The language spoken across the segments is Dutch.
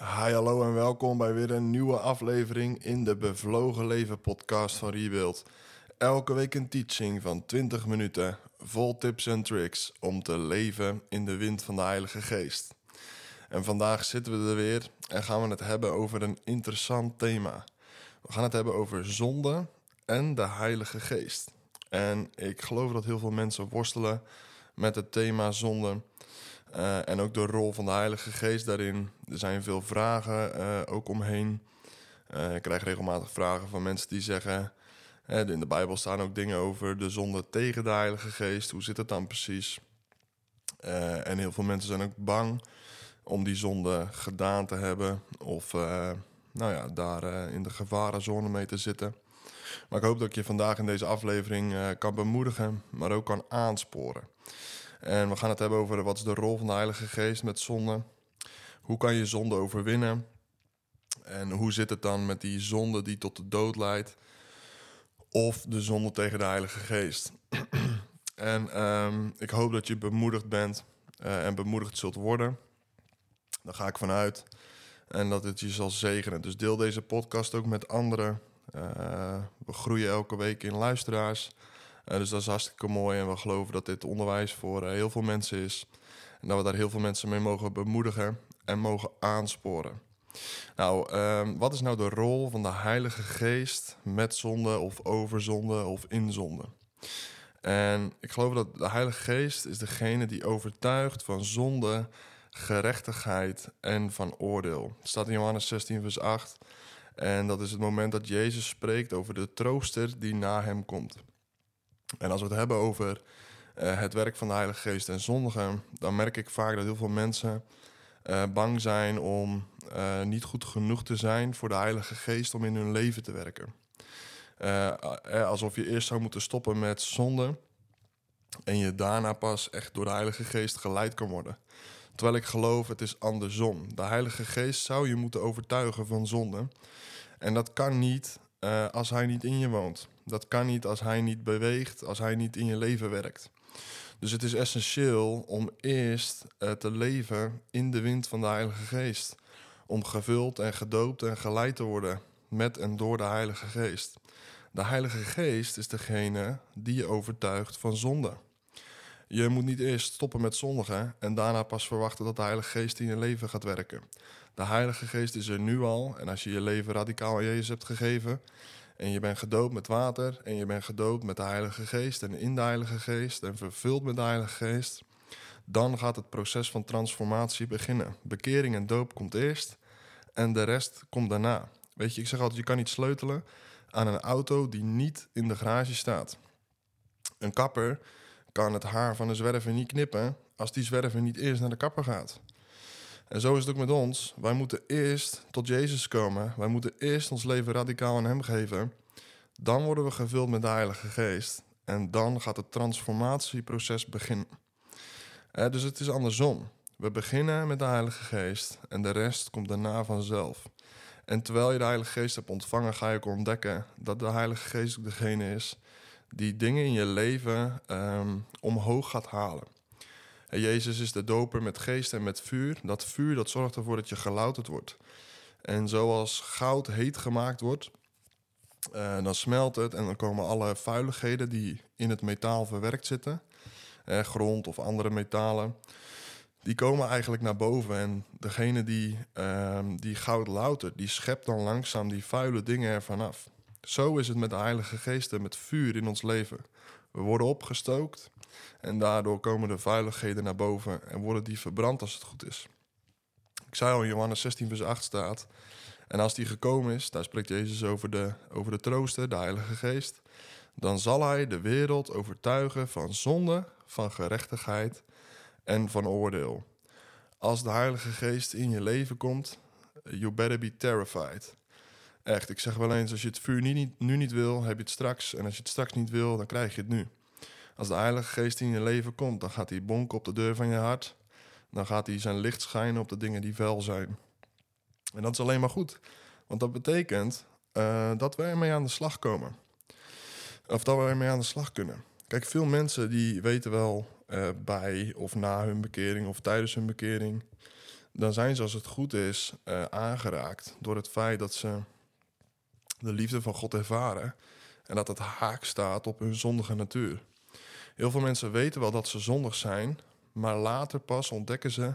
Hi, hallo en welkom bij weer een nieuwe aflevering in de Bevlogen Leven podcast van Rebuild. Elke week een teaching van 20 minuten, vol tips en tricks om te leven in de wind van de Heilige Geest. En vandaag zitten we er weer en gaan we het hebben over een interessant thema. We gaan het hebben over zonde en de Heilige Geest. En ik geloof dat heel veel mensen worstelen met het thema zonde. Uh, en ook de rol van de Heilige Geest daarin. Er zijn veel vragen uh, ook omheen. Uh, ik krijg regelmatig vragen van mensen die zeggen... in de Bijbel staan ook dingen over de zonde tegen de Heilige Geest. Hoe zit het dan precies? en heel veel mensen zijn ook bang om die zonde gedaan te hebben... of nou ja, daar in de gevarenzone mee te zitten. Maar ik hoop dat ik je vandaag in deze aflevering kan bemoedigen... maar ook kan aansporen. En we gaan het hebben over wat is de rol van de Heilige Geest met zonde. Hoe kan je zonde overwinnen? En hoe zit het dan met die zonde die tot de dood leidt? Of de zonde tegen de Heilige Geest? en um, ik hoop dat je bemoedigd bent uh, en bemoedigd zult worden. Daar ga ik vanuit. En dat het je zal zegenen. Dus deel deze podcast ook met anderen. Uh, we groeien elke week in luisteraars. Uh, dus dat is hartstikke mooi en we geloven dat dit onderwijs voor uh, heel veel mensen is. En dat we daar heel veel mensen mee mogen bemoedigen en mogen aansporen. Nou, uh, wat is nou de rol van de Heilige Geest met zonde of over zonde of in zonde? En ik geloof dat de Heilige Geest is degene die overtuigt van zonde, gerechtigheid en van oordeel. Het staat in Johannes 16, vers 8. En dat is het moment dat Jezus spreekt over de trooster die na hem komt. En als we het hebben over uh, het werk van de Heilige Geest en zondigen, dan merk ik vaak dat heel veel mensen uh, bang zijn om uh, niet goed genoeg te zijn voor de Heilige Geest om in hun leven te werken. alsof je eerst zou moeten stoppen met zonde en je daarna pas echt door de Heilige Geest geleid kan worden. Terwijl ik geloof, het is andersom. De Heilige Geest zou je moeten overtuigen van zonde. En dat kan niet als Hij niet in je woont. Dat kan niet als hij niet beweegt, als hij niet in je leven werkt. Dus het is essentieel om eerst uh, te leven in de wind van de Heilige Geest. Om gevuld en gedoopt en geleid te worden met en door de Heilige Geest. De Heilige Geest is degene die je overtuigt van zonde. Je moet niet eerst stoppen met zondigen en daarna pas verwachten dat de Heilige Geest in je leven gaat werken. De Heilige Geest is er nu al en als je je leven radicaal aan Jezus hebt gegeven, en je bent gedoopt met water en je bent gedoopt met de Heilige Geest en in de Heilige Geest en vervuld met de Heilige Geest. Dan gaat het proces van transformatie beginnen. Bekering en doop komt eerst en de rest komt daarna. Weet je, ik zeg altijd, je kan niet sleutelen aan een auto die niet in de garage staat. Een kapper kan het haar van een zwerver niet knippen als die zwerver niet eerst naar de kapper gaat. En zo is het ook met ons. Wij moeten eerst tot Jezus komen. Wij moeten eerst ons leven radicaal aan Hem geven. Dan worden we gevuld met de Heilige Geest. En dan gaat het transformatieproces beginnen. Eh, dus het is andersom. We beginnen met de Heilige Geest en de rest komt daarna vanzelf. En terwijl je de Heilige Geest hebt ontvangen, ga je ook ontdekken dat de Heilige Geest ook degene is die dingen in je leven um, omhoog gaat halen. Jezus is de doper met geest en met vuur. Dat vuur dat zorgt ervoor dat je gelouterd wordt. En zoals goud heet gemaakt wordt, uh, dan smelt het en dan komen alle vuiligheden die in het metaal verwerkt zitten, eh, grond of andere metalen, die komen eigenlijk naar boven. En degene die, uh, die goud loutert, die schept dan langzaam die vuile dingen ervan af. Zo is het met de Heilige Geest en met vuur in ons leven. We worden opgestookt en daardoor komen de vuiligheden naar boven en worden die verbrand als het goed is. Ik zei al in Johannes 16, vers 8 staat. En als die gekomen is, daar spreekt Jezus over de, over de trooster, de Heilige Geest. Dan zal hij de wereld overtuigen van zonde, van gerechtigheid en van oordeel. Als de Heilige Geest in je leven komt, you better be terrified. Echt, ik zeg wel eens, als je het vuur nu niet, nu niet wil, heb je het straks. En als je het straks niet wil, dan krijg je het nu. Als de Heilige Geest in je leven komt, dan gaat hij bonken op de deur van je hart. Dan gaat hij zijn licht schijnen op de dingen die vuil zijn. En dat is alleen maar goed. Want dat betekent uh, dat we ermee aan de slag komen. Of dat we ermee aan de slag kunnen. Kijk, veel mensen die weten wel uh, bij of na hun bekering of tijdens hun bekering dan zijn ze als het goed is uh, aangeraakt door het feit dat ze de liefde van God ervaren en dat het haak staat op hun zondige natuur. Heel veel mensen weten wel dat ze zondig zijn, maar later pas ontdekken ze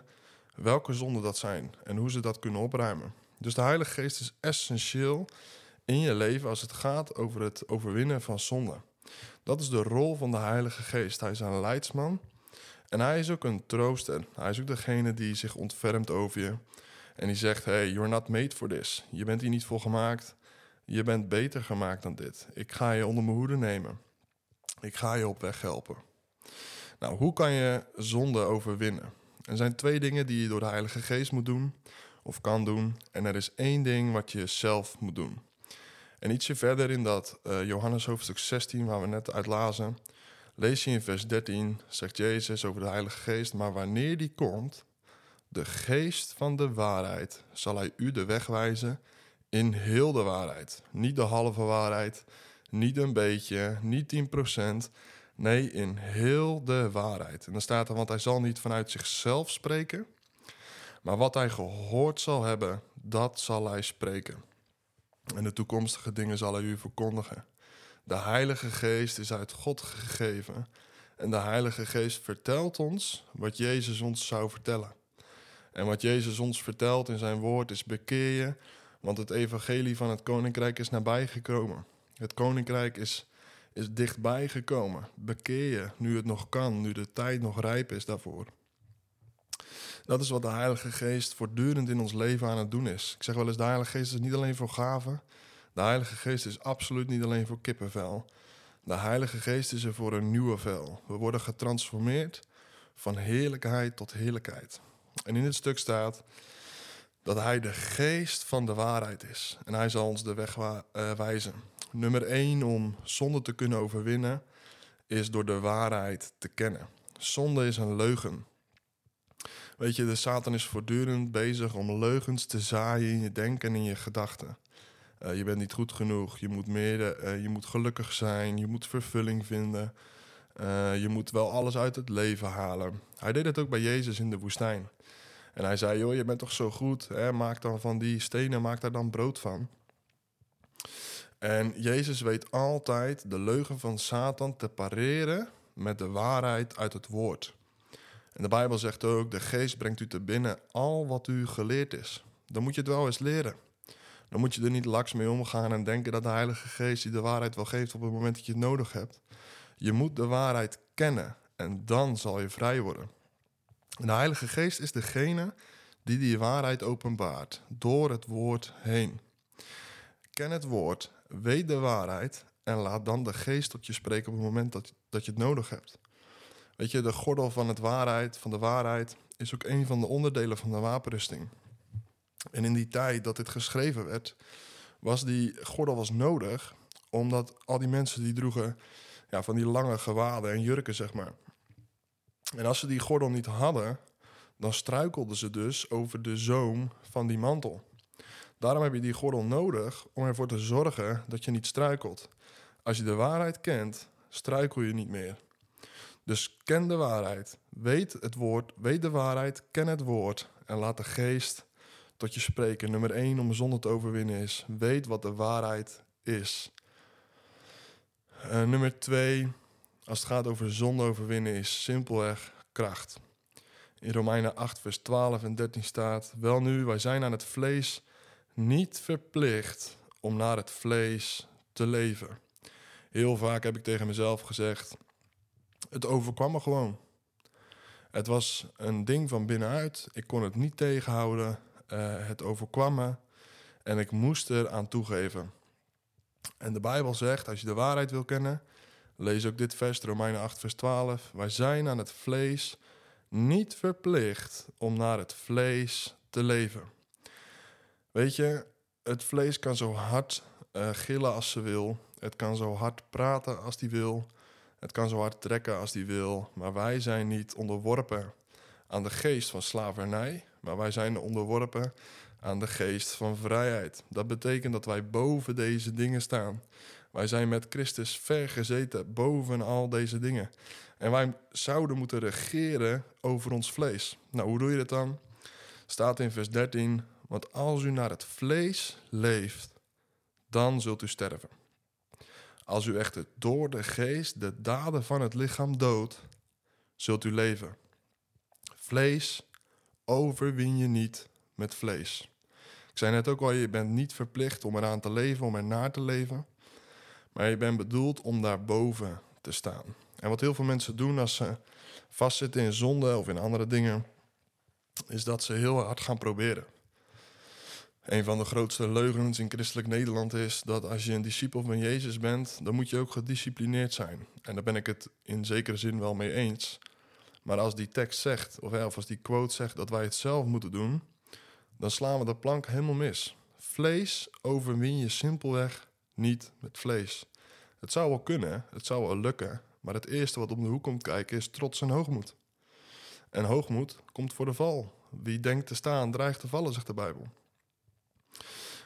welke zonden dat zijn en hoe ze dat kunnen opruimen. Dus de Heilige Geest is essentieel in je leven als het gaat over het overwinnen van zonde. Dat is de rol van de Heilige Geest. Hij is een leidsman en hij is ook een trooster. Hij is ook degene die zich ontfermt over je en die zegt: Hey, you're not made for this. Je bent hier niet voor gemaakt. Je bent beter gemaakt dan dit. Ik ga je onder mijn hoede nemen. Ik ga je op weg helpen. Nou, hoe kan je zonde overwinnen? Er zijn twee dingen die je door de Heilige Geest moet doen of kan doen. En er is één ding wat je zelf moet doen. En ietsje verder in dat uh, Johannes hoofdstuk 16, waar we net uit lazen, lees je in vers 13, zegt Jezus over de Heilige Geest, maar wanneer die komt, de geest van de waarheid, zal hij u de weg wijzen in heel de waarheid. Niet de halve waarheid, niet een beetje, niet 10%. Nee, in heel de waarheid. En dan staat er, want hij zal niet vanuit zichzelf spreken, maar wat hij gehoord zal hebben, dat zal hij spreken. En de toekomstige dingen zal hij u verkondigen. De Heilige Geest is uit God gegeven. En de Heilige Geest vertelt ons wat Jezus ons zou vertellen. En wat Jezus ons vertelt in zijn woord is: bekeer je, want het evangelie van het koninkrijk is nabij gekomen. Het koninkrijk is, is dichtbij gekomen. Bekeer je nu het nog kan, nu de tijd nog rijp is daarvoor. Dat is wat de Heilige Geest voortdurend in ons leven aan het doen is. Ik zeg wel eens, de Heilige Geest is niet alleen voor gaven. De Heilige Geest is absoluut niet alleen voor kippenvel. De Heilige Geest is er voor een nieuwe vel. We worden getransformeerd van heerlijkheid tot heerlijkheid. En in het stuk staat dat Hij de geest van de waarheid is. En Hij zal ons de weg uh, wijzen. Nummer één om zonde te kunnen overwinnen is door de waarheid te kennen. Zonde is een leugen. Weet je, de Satan is voortdurend bezig om leugens te zaaien in je denken en in je gedachten. Uh, je bent niet goed genoeg, je moet, meer, uh, je moet gelukkig zijn, je moet vervulling vinden. Je moet wel alles uit het leven halen. Hij deed het ook bij Jezus in de woestijn. En hij zei, joh, je bent toch zo goed, hè? maak dan van die stenen, maak daar dan brood van. En Jezus weet altijd de leugen van Satan te pareren met de waarheid uit het woord. En de Bijbel zegt ook: de geest brengt u te binnen al wat u geleerd is. Dan moet je het wel eens leren. Dan moet je er niet laks mee omgaan en denken dat de Heilige Geest je de waarheid wel geeft op het moment dat je het nodig hebt. Je moet de waarheid kennen en dan zal je vrij worden. De Heilige Geest is degene die die waarheid openbaart door het woord heen. Ken het woord, weet de waarheid en laat dan de Geest tot je spreken op het moment dat, dat je het nodig hebt. Weet je, de gordel van, het waarheid, van de waarheid is ook een van de onderdelen van de wapenrusting. En in die tijd dat dit geschreven werd, was die gordel was nodig, omdat al die mensen die droegen ja, van die lange gewaden en jurken, zeg maar. En als ze die gordel niet hadden, dan struikelden ze dus over de zoom van die mantel. Daarom heb je die gordel nodig om ervoor te zorgen dat je niet struikelt. Als je de waarheid kent, struikel je niet meer. Dus ken de waarheid, weet het woord, weet de waarheid, ken het woord en laat de geest tot je spreken. Nummer 1 om zonde te overwinnen is, weet wat de waarheid is. Uh, nummer 2, als het gaat over zonde overwinnen, is simpelweg kracht. In Romeinen 8, vers 12 en 13 staat: Wel nu, wij zijn aan het vlees niet verplicht om naar het vlees te leven. Heel vaak heb ik tegen mezelf gezegd: het overkwam me gewoon. Het was een ding van binnenuit. Ik kon het niet tegenhouden. Uh, het overkwam me. En ik moest er aan toegeven. En de Bijbel zegt, als je de waarheid wil kennen, lees ook dit vers, Romeinen 8, vers 12. Wij zijn aan het vlees niet verplicht om naar het vlees te leven. Weet je, het vlees kan zo hard uh, gillen als ze wil. Het kan zo hard praten als die wil. Het kan zo hard trekken als die wil, maar wij zijn niet onderworpen aan de geest van slavernij, maar wij zijn onderworpen aan de geest van vrijheid. Dat betekent dat wij boven deze dingen staan. Wij zijn met Christus vergezeten boven al deze dingen. En wij zouden moeten regeren over ons vlees. Nou, hoe doe je dat dan? Staat in vers 13: Want als u naar het vlees leeft, dan zult u sterven. Als u echter door de geest de daden van het lichaam doodt, zult u leven. Vlees overwin je niet met vlees. Ik zei net ook al, je bent niet verplicht om eraan te leven, om ernaar te leven. Maar je bent bedoeld om daarboven te staan. En wat heel veel mensen doen als ze vastzitten in zonde of in andere dingen, is dat ze heel hard gaan proberen. Een van de grootste leugens in christelijk Nederland is dat als je een discipel van Jezus bent, dan moet je ook gedisciplineerd zijn. En daar ben ik het in zekere zin wel mee eens. Maar als die tekst zegt, of als die quote zegt dat wij het zelf moeten doen, dan slaan we de plank helemaal mis. Vlees overwin je simpelweg niet met vlees. Het zou wel kunnen, het zou wel lukken, maar het eerste wat om de hoek komt kijken is trots en hoogmoed. En hoogmoed komt voor de val. Wie denkt te staan, dreigt te vallen, zegt de Bijbel.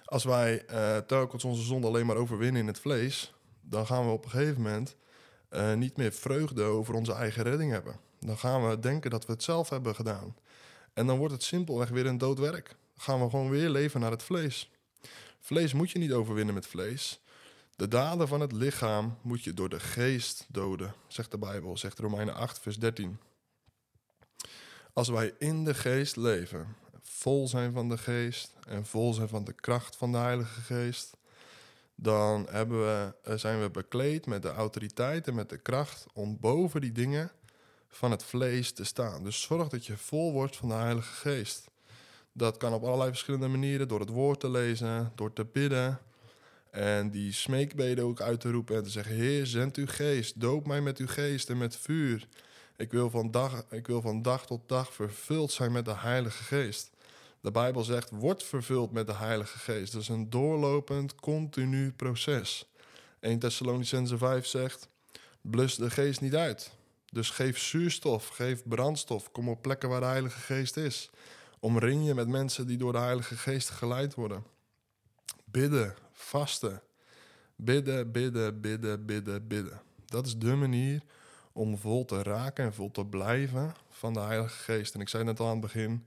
Als wij uh, telkens onze zonde alleen maar overwinnen in het vlees, dan gaan we op een gegeven moment uh, niet meer vreugde over onze eigen redding hebben. Dan gaan we denken dat we het zelf hebben gedaan. En dan wordt het simpelweg weer een dood werk. Gaan we gewoon weer leven naar het vlees. Vlees moet je niet overwinnen met vlees. De daden van het lichaam moet je door de geest doden, zegt de Bijbel, zegt Romeinen 8, vers 13. Als wij in de geest leven, vol zijn van de geest en vol zijn van de kracht van de Heilige Geest, dan we, eh, zijn we bekleed met de autoriteit en met de kracht om boven die dingen van het vlees te staan. Dus zorg dat je vol wordt van de Heilige Geest. Dat kan op allerlei verschillende manieren, door het woord te lezen, door te bidden. En die smeekbeden ook uit te roepen en te zeggen: Heer, zend uw geest, doop mij met uw geest en met vuur. Ik wil, van dag, ik wil van dag tot dag vervuld zijn met de Heilige Geest. De Bijbel zegt: word vervuld met de Heilige Geest. Dat is een doorlopend, continu proces. 1 Thessalonicense 5 zegt: blus de geest niet uit. Dus geef zuurstof, geef brandstof. Kom op plekken waar de Heilige Geest is. Omring je met mensen die door de Heilige Geest geleid worden. Bidden, vasten. Bidden, bidden, bidden, bidden, bidden. Dat is de manier om vol te raken en vol te blijven van de Heilige Geest. En ik zei net al aan het begin,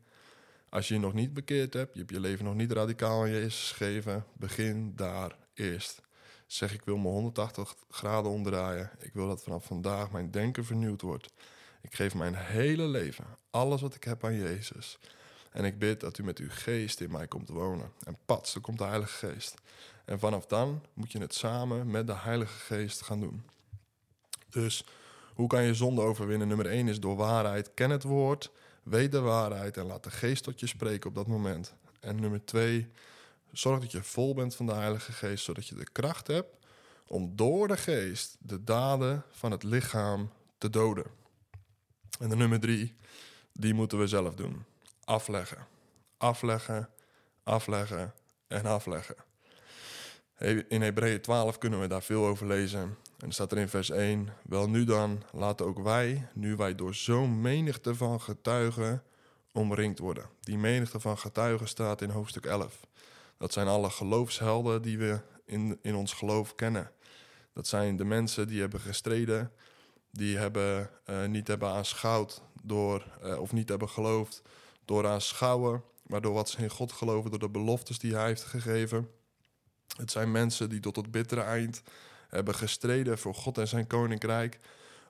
als je je nog niet bekeerd hebt, je hebt je leven nog niet radicaal aan Jezus gegeven, begin daar eerst. Zeg ik wil me 180 graden omdraaien. Ik wil dat vanaf vandaag mijn denken vernieuwd wordt. Ik geef mijn hele leven, alles wat ik heb aan Jezus. En ik bid dat u met uw geest in mij komt wonen. En pats, er komt de Heilige Geest. En vanaf dan moet je het samen met de Heilige Geest gaan doen. Dus hoe kan je zonde overwinnen? Nummer 1 is door waarheid. Ken het woord, weet de waarheid en laat de geest tot je spreken op dat moment. En nummer 2, zorg dat je vol bent van de Heilige Geest, zodat je de kracht hebt om door de geest de daden van het lichaam te doden. En nummer 3, die moeten we zelf doen. Afleggen. Afleggen, afleggen en afleggen. In Hebreeën 12 kunnen we daar veel over lezen. En er staat er in vers 1: Wel nu dan, laten ook wij, nu wij door zo'n menigte van getuigen omringd worden. Die menigte van getuigen staat in hoofdstuk 11. Dat zijn alle geloofshelden die we in, in ons geloof kennen. Dat zijn de mensen die hebben gestreden, die hebben, uh, niet hebben aanschouwd door, uh, of niet hebben geloofd door aanschouwen, maar door wat ze in God geloven, door de beloftes die Hij heeft gegeven. Het zijn mensen die tot het bittere eind hebben gestreden voor God en zijn koninkrijk,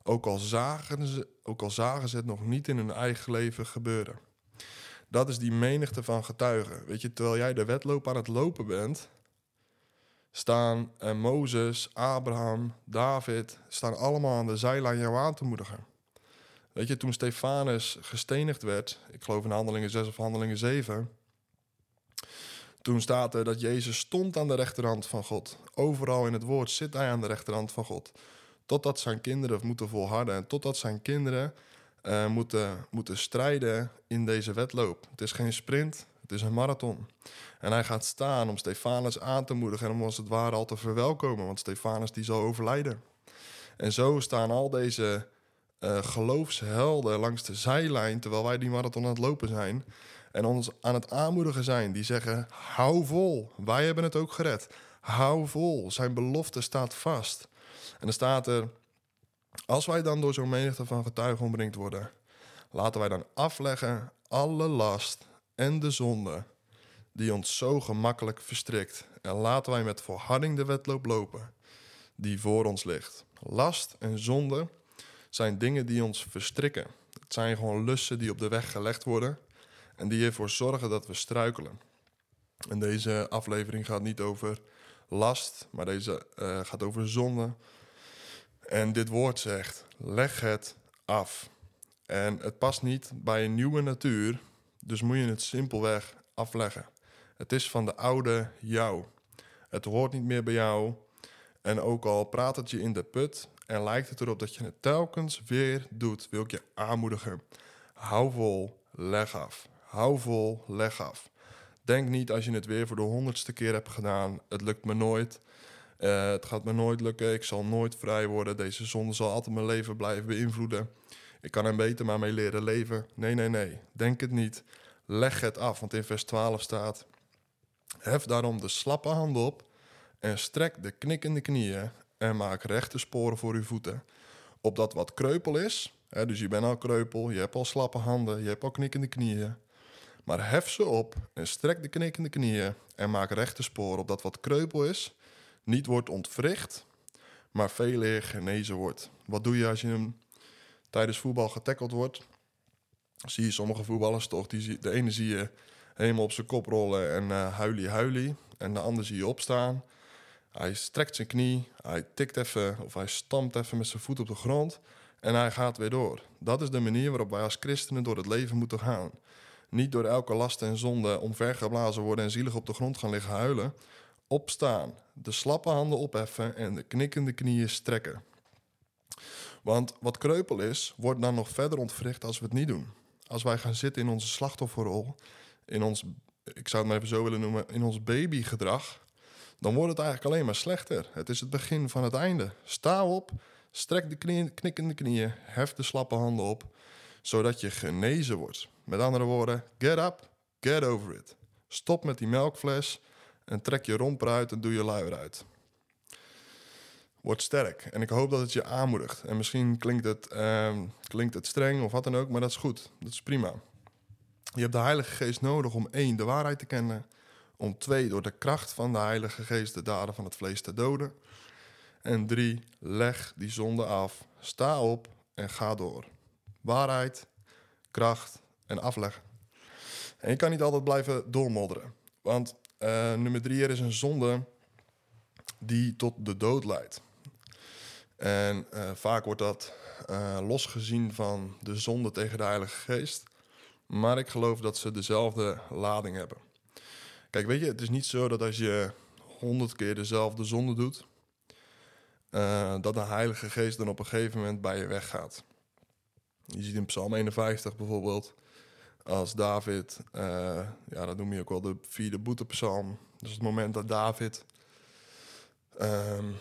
ook al zagen ze, ook al zagen ze het nog niet in hun eigen leven gebeuren. Dat is die menigte van getuigen. Weet je, terwijl jij de wedloop aan het lopen bent, staan uh, Mozes, Abraham, David, staan allemaal aan de zijlijn jou aan te moedigen. Weet je, toen Stefanus gestenigd werd, ik geloof in Handelingen 6 of Handelingen 7, toen staat er dat Jezus stond aan de rechterhand van God. Overal in het woord zit hij aan de rechterhand van God. Totdat zijn kinderen moeten volharden en totdat zijn kinderen uh, moeten, moeten strijden in deze wedloop. Het is geen sprint, het is een marathon. En hij gaat staan om Stefanus aan te moedigen en om als het ware al te verwelkomen, want Stefanus die zal overlijden. En zo staan al deze uh, geloofshelden langs de zijlijn terwijl wij die marathon aan het lopen zijn en ons aan het aanmoedigen zijn. Die zeggen: hou vol, wij hebben het ook gered. Hou vol, zijn belofte staat vast. En dan staat er: als wij dan door zo'n menigte van getuigen omringd worden, laten wij dan afleggen alle last en de zonde die ons zo gemakkelijk verstrikt. En laten wij met volharding de wedloop lopen die voor ons ligt. Last en zonde zijn dingen die ons verstrikken. Het zijn gewoon lussen die op de weg gelegd worden en die ervoor zorgen dat we struikelen. En deze aflevering gaat niet over last, maar deze uh, gaat over zonde. En dit woord zegt: leg het af. En het past niet bij een nieuwe natuur, dus moet je het simpelweg afleggen. Het is van de oude jou. Het hoort niet meer bij jou. En ook al praat het je in de put en lijkt het erop dat je het telkens weer doet, wil ik je aanmoedigen. Hou vol, leg af. Hou vol, leg af. Denk niet als je het weer voor de honderdste keer hebt gedaan, het lukt me nooit. Uh, het gaat me nooit lukken, ik zal nooit vrij worden. Deze zonde zal altijd mijn leven blijven beïnvloeden. Ik kan er beter maar mee leren leven. Nee, nee, nee. Denk het niet. Leg het af, want in vers 12 staat: Hef daarom de slappe hand op en strek de knikkende knieën en maak rechte sporen voor uw voeten. Opdat wat kreupel is, hè, dus je bent al kreupel, je hebt al slappe handen, je hebt al knikkende knieën. Maar hef ze op en strek de knikkende knieën en maak rechte sporen, opdat wat kreupel is, niet wordt ontwricht, maar veel eer genezen wordt. Wat doe je als je hem tijdens voetbal getackeld wordt? Zie je sommige voetballers toch, die, de ene zie je helemaal op zijn kop rollen en uh, huilie huilie. En de ander zie je opstaan. Hij strekt zijn knie, hij tikt even of hij stampt even met zijn voet op de grond en hij gaat weer door. Dat is de manier waarop wij als christenen door het leven moeten gaan. Niet door elke last en zonde omvergeblazen worden en zielig op de grond gaan liggen huilen. Opstaan, de slappe handen opheffen en de knikkende knieën strekken. Want wat kreupel is, wordt dan nog verder ontwricht als we het niet doen. Als wij gaan zitten in onze slachtofferrol, in ons, ik zou het maar even zo willen noemen, in ons babygedrag, dan wordt het eigenlijk alleen maar slechter. Het is het begin van het einde. Sta op, strek de knieën, knikkende knieën, hef de slappe handen op, zodat je genezen wordt. Met andere woorden, get up, get over it. Stop met die melkfles en trek je romper uit en doe je luier uit. Word sterk. En ik hoop dat het je aanmoedigt. En misschien klinkt het, ehm, klinkt het streng of wat dan ook, maar dat is goed. Dat is prima. Je hebt de Heilige Geest nodig om één, de waarheid te kennen. Om twee, door de kracht van de Heilige Geest de daden van het vlees te doden. En drie, leg die zonde af. Sta op en ga door. Waarheid, kracht en afleggen. En je kan niet altijd blijven doormodderen. Want uh, nummer drie, er is een zonde die tot de dood leidt. En uh, vaak wordt dat uh, losgezien van de zonde tegen de Heilige Geest. Maar ik geloof dat ze dezelfde lading hebben. Kijk, weet je, het is niet zo dat als je honderd keer dezelfde zonde doet, uh, dat de Heilige Geest dan op een gegeven moment bij je weggaat. Je ziet in Psalm 51 bijvoorbeeld, als David, uh, ja, dat noem je ook wel de vierde boetepsalm. Dus het moment dat David um,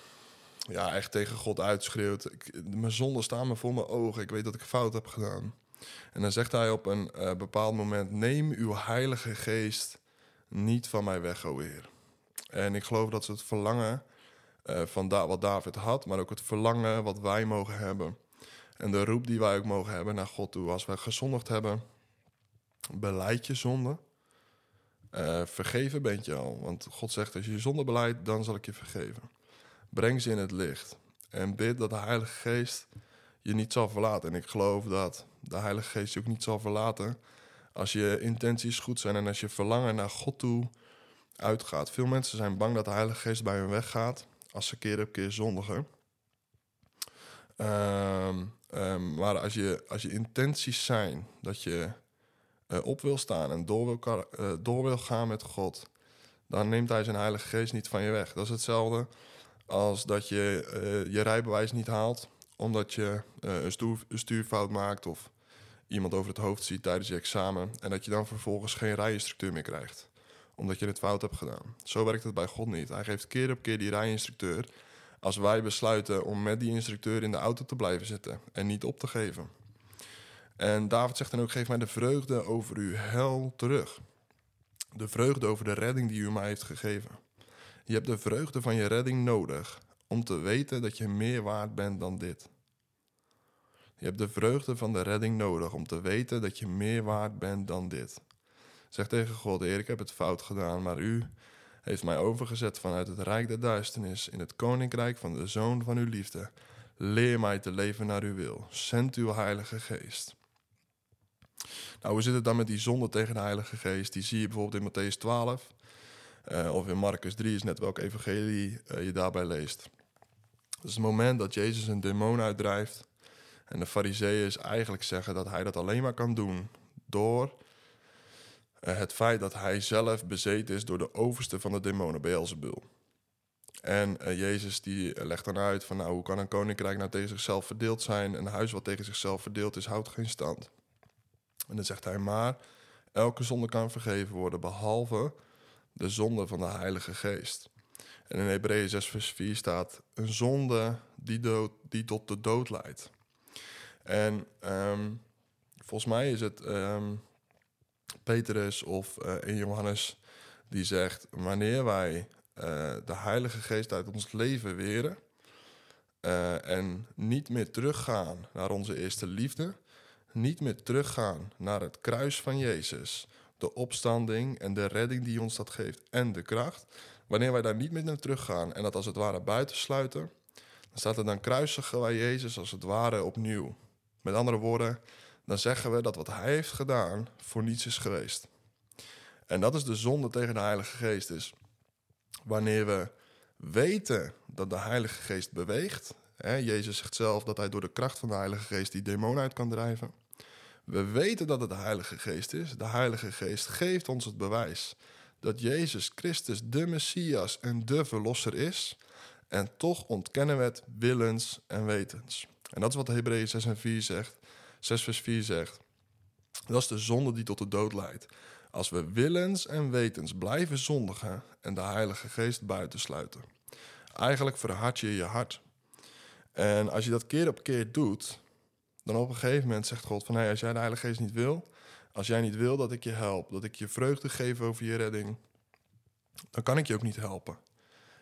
ja, echt tegen God uitschreeuwt. Ik, mijn zonden staan me voor mijn ogen. Ik weet dat ik fout heb gedaan. En dan zegt hij op een uh, bepaald moment: Neem uw Heilige Geest niet van mij weg, o. En ik geloof dat ze het verlangen uh, van wat David had, maar ook het verlangen wat wij mogen hebben. En de roep die wij ook mogen hebben naar God toe. Als wij gezondigd hebben, beleid je zonde. Uh, vergeven bent je al. Want God zegt, als je je zonde beleidt, dan zal ik je vergeven. Breng ze in het licht. En bid dat de Heilige Geest je niet zal verlaten. En ik geloof dat de Heilige Geest je ook niet zal verlaten als je intenties goed zijn en als je verlangen naar God toe uitgaat. Veel mensen zijn bang dat de Heilige Geest bij hun weggaat als ze keer op keer zondigen. Um, um, maar als je, als je intenties zijn dat je uh, op wil staan en door wil, uh, door wil gaan met God, dan neemt Hij zijn Heilige Geest niet van je weg. Dat is hetzelfde als dat je uh, je rijbewijs niet haalt omdat je een, een stuurfout maakt of iemand over het hoofd ziet tijdens je examen en dat je dan vervolgens geen rijinstructeur meer krijgt omdat je het fout hebt gedaan. Zo werkt het bij God niet. Hij geeft keer op keer die rijinstructeur als wij besluiten om met die instructeur in de auto te blijven zitten en niet op te geven. En David zegt dan ook: Geef mij de vreugde over uw hel terug. De vreugde over de redding die u mij heeft gegeven. Je hebt de vreugde van je redding nodig om te weten dat je meer waard bent dan dit. Je hebt de vreugde van de redding nodig om te weten dat je meer waard bent dan dit. Zeg tegen God, Heer, ik heb het fout gedaan, maar u heeft mij overgezet vanuit het rijk der duisternis in het koninkrijk van de Zoon van uw liefde. Leer mij te leven naar uw wil. Zend uw Heilige Geest. Nou, hoe zit het dan met die zonde tegen de Heilige Geest? Die zie je bijvoorbeeld in Matthäus 12 uh, of in Marcus 3, is net welke evangelie uh, je daarbij leest. Dat is het moment dat Jezus een demon uitdrijft. En de fariseeën eigenlijk zeggen dat hij dat alleen maar kan doen door uh, het feit dat hij zelf bezeten is door de overste van de demonen, Beelzebul. En Jezus die legt dan uit van nou, hoe kan een koninkrijk nou tegen zichzelf verdeeld zijn? Een huis wat tegen zichzelf verdeeld is, houdt geen stand. En dan zegt hij maar, elke zonde kan vergeven worden, behalve de zonde van de Heilige Geest. En in Hebreeën 6 vers 4 staat, een zonde die, dood, die tot de dood leidt. En um, volgens mij is het um, Petrus of uh, Johannes die zegt, wanneer wij uh, de Heilige Geest uit ons leven weren uh, en niet meer teruggaan naar onze eerste liefde, niet meer teruggaan naar het kruis van Jezus, de opstanding en de redding die ons dat geeft en de kracht. Wanneer wij daar niet meer naar teruggaan en dat als het ware buitensluiten, dan staat er dan kruisigen wij Jezus als het ware opnieuw. Met andere woorden, dan zeggen we dat wat Hij heeft gedaan voor niets is geweest. En dat is de zonde tegen de Heilige Geest is. Wanneer we weten dat de Heilige Geest beweegt, hè, Jezus zegt zelf dat hij door de kracht van de Heilige Geest die demon uit kan drijven. We weten dat het de Heilige Geest is. De Heilige Geest geeft ons het bewijs dat Jezus Christus de Messias en de Verlosser is. En toch ontkennen we het willens en wetens. En dat is wat Hebreeën 6 en 4 zegt. 6 vers 4 zegt. Dat is de zonde die tot de dood leidt. Als we willens en wetens blijven zondigen en de Heilige Geest buitensluiten. Eigenlijk verhard je je hart. En als je dat keer op keer doet, dan op een gegeven moment zegt God van... Hey, als jij de Heilige Geest niet wil, als jij niet wil dat ik je help... dat ik je vreugde geef over je redding... dan kan ik je ook niet helpen.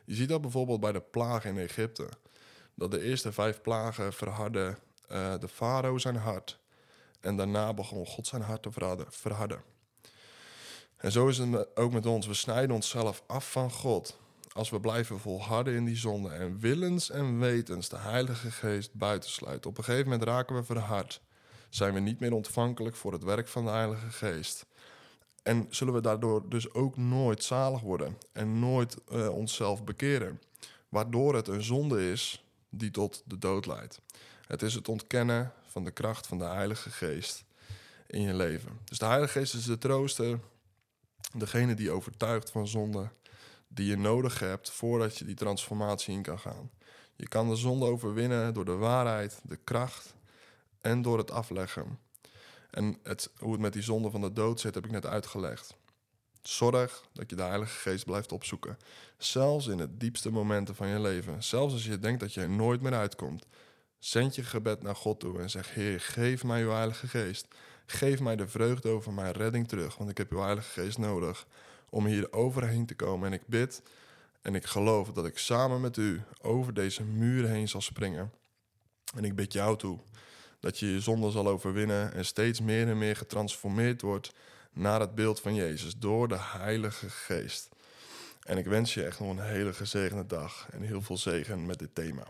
Je ziet dat bijvoorbeeld bij de plagen in Egypte. Dat de eerste vijf plagen verharden uh, de farao zijn hart... en daarna begon God zijn hart te verharden. En zo is het ook met ons. We snijden onszelf af van God als we blijven volharden in die zonde en willens en wetens de Heilige Geest buitensluiten. Op een gegeven moment raken we verhard. Zijn we niet meer ontvankelijk voor het werk van de Heilige Geest. En zullen we daardoor dus ook nooit zalig worden en nooit uh, onszelf bekeren. Waardoor het een zonde is die tot de dood leidt. Het is het ontkennen van de kracht van de Heilige Geest in je leven. Dus de Heilige Geest is de trooster, degene die overtuigt van zonde die je nodig hebt voordat je die transformatie in kan gaan. Je kan de zonde overwinnen door de waarheid, de kracht en door het afleggen. En het, hoe het met die zonde van de dood zit, heb ik net uitgelegd. Zorg dat je de Heilige Geest blijft opzoeken. Zelfs in de diepste momenten van je leven. Zelfs als je denkt dat je er nooit meer uitkomt. Zend je gebed naar God toe en zeg: Heer, geef mij uw Heilige Geest. Geef mij de vreugde over mijn redding terug, want ik heb uw Heilige Geest nodig om hier overheen te komen. En ik bid en ik geloof dat ik samen met u over deze muren heen zal springen. En ik bid jou toe dat je je zonde zal overwinnen en steeds meer en meer getransformeerd wordt naar het beeld van Jezus door de Heilige Geest. En ik wens je echt nog een hele gezegende dag en heel veel zegen met dit thema.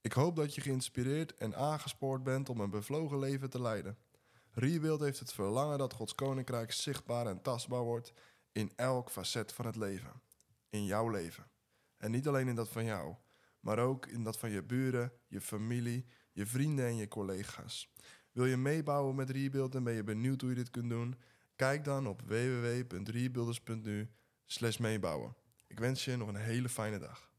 Ik hoop dat je geïnspireerd en aangespoord bent om een bevlogen leven te leiden. Rebuild heeft het verlangen dat Gods koninkrijk zichtbaar en tastbaar wordt in elk facet van het leven. In jouw leven. En niet alleen in dat van jou, maar ook in dat van je buren, je familie, je vrienden en je collega's. Wil je meebouwen met Rebuild en ben je benieuwd hoe je dit kunt doen? Kijk dan op www.rebuilders.nu meebouwen. Ik wens je nog een hele fijne dag.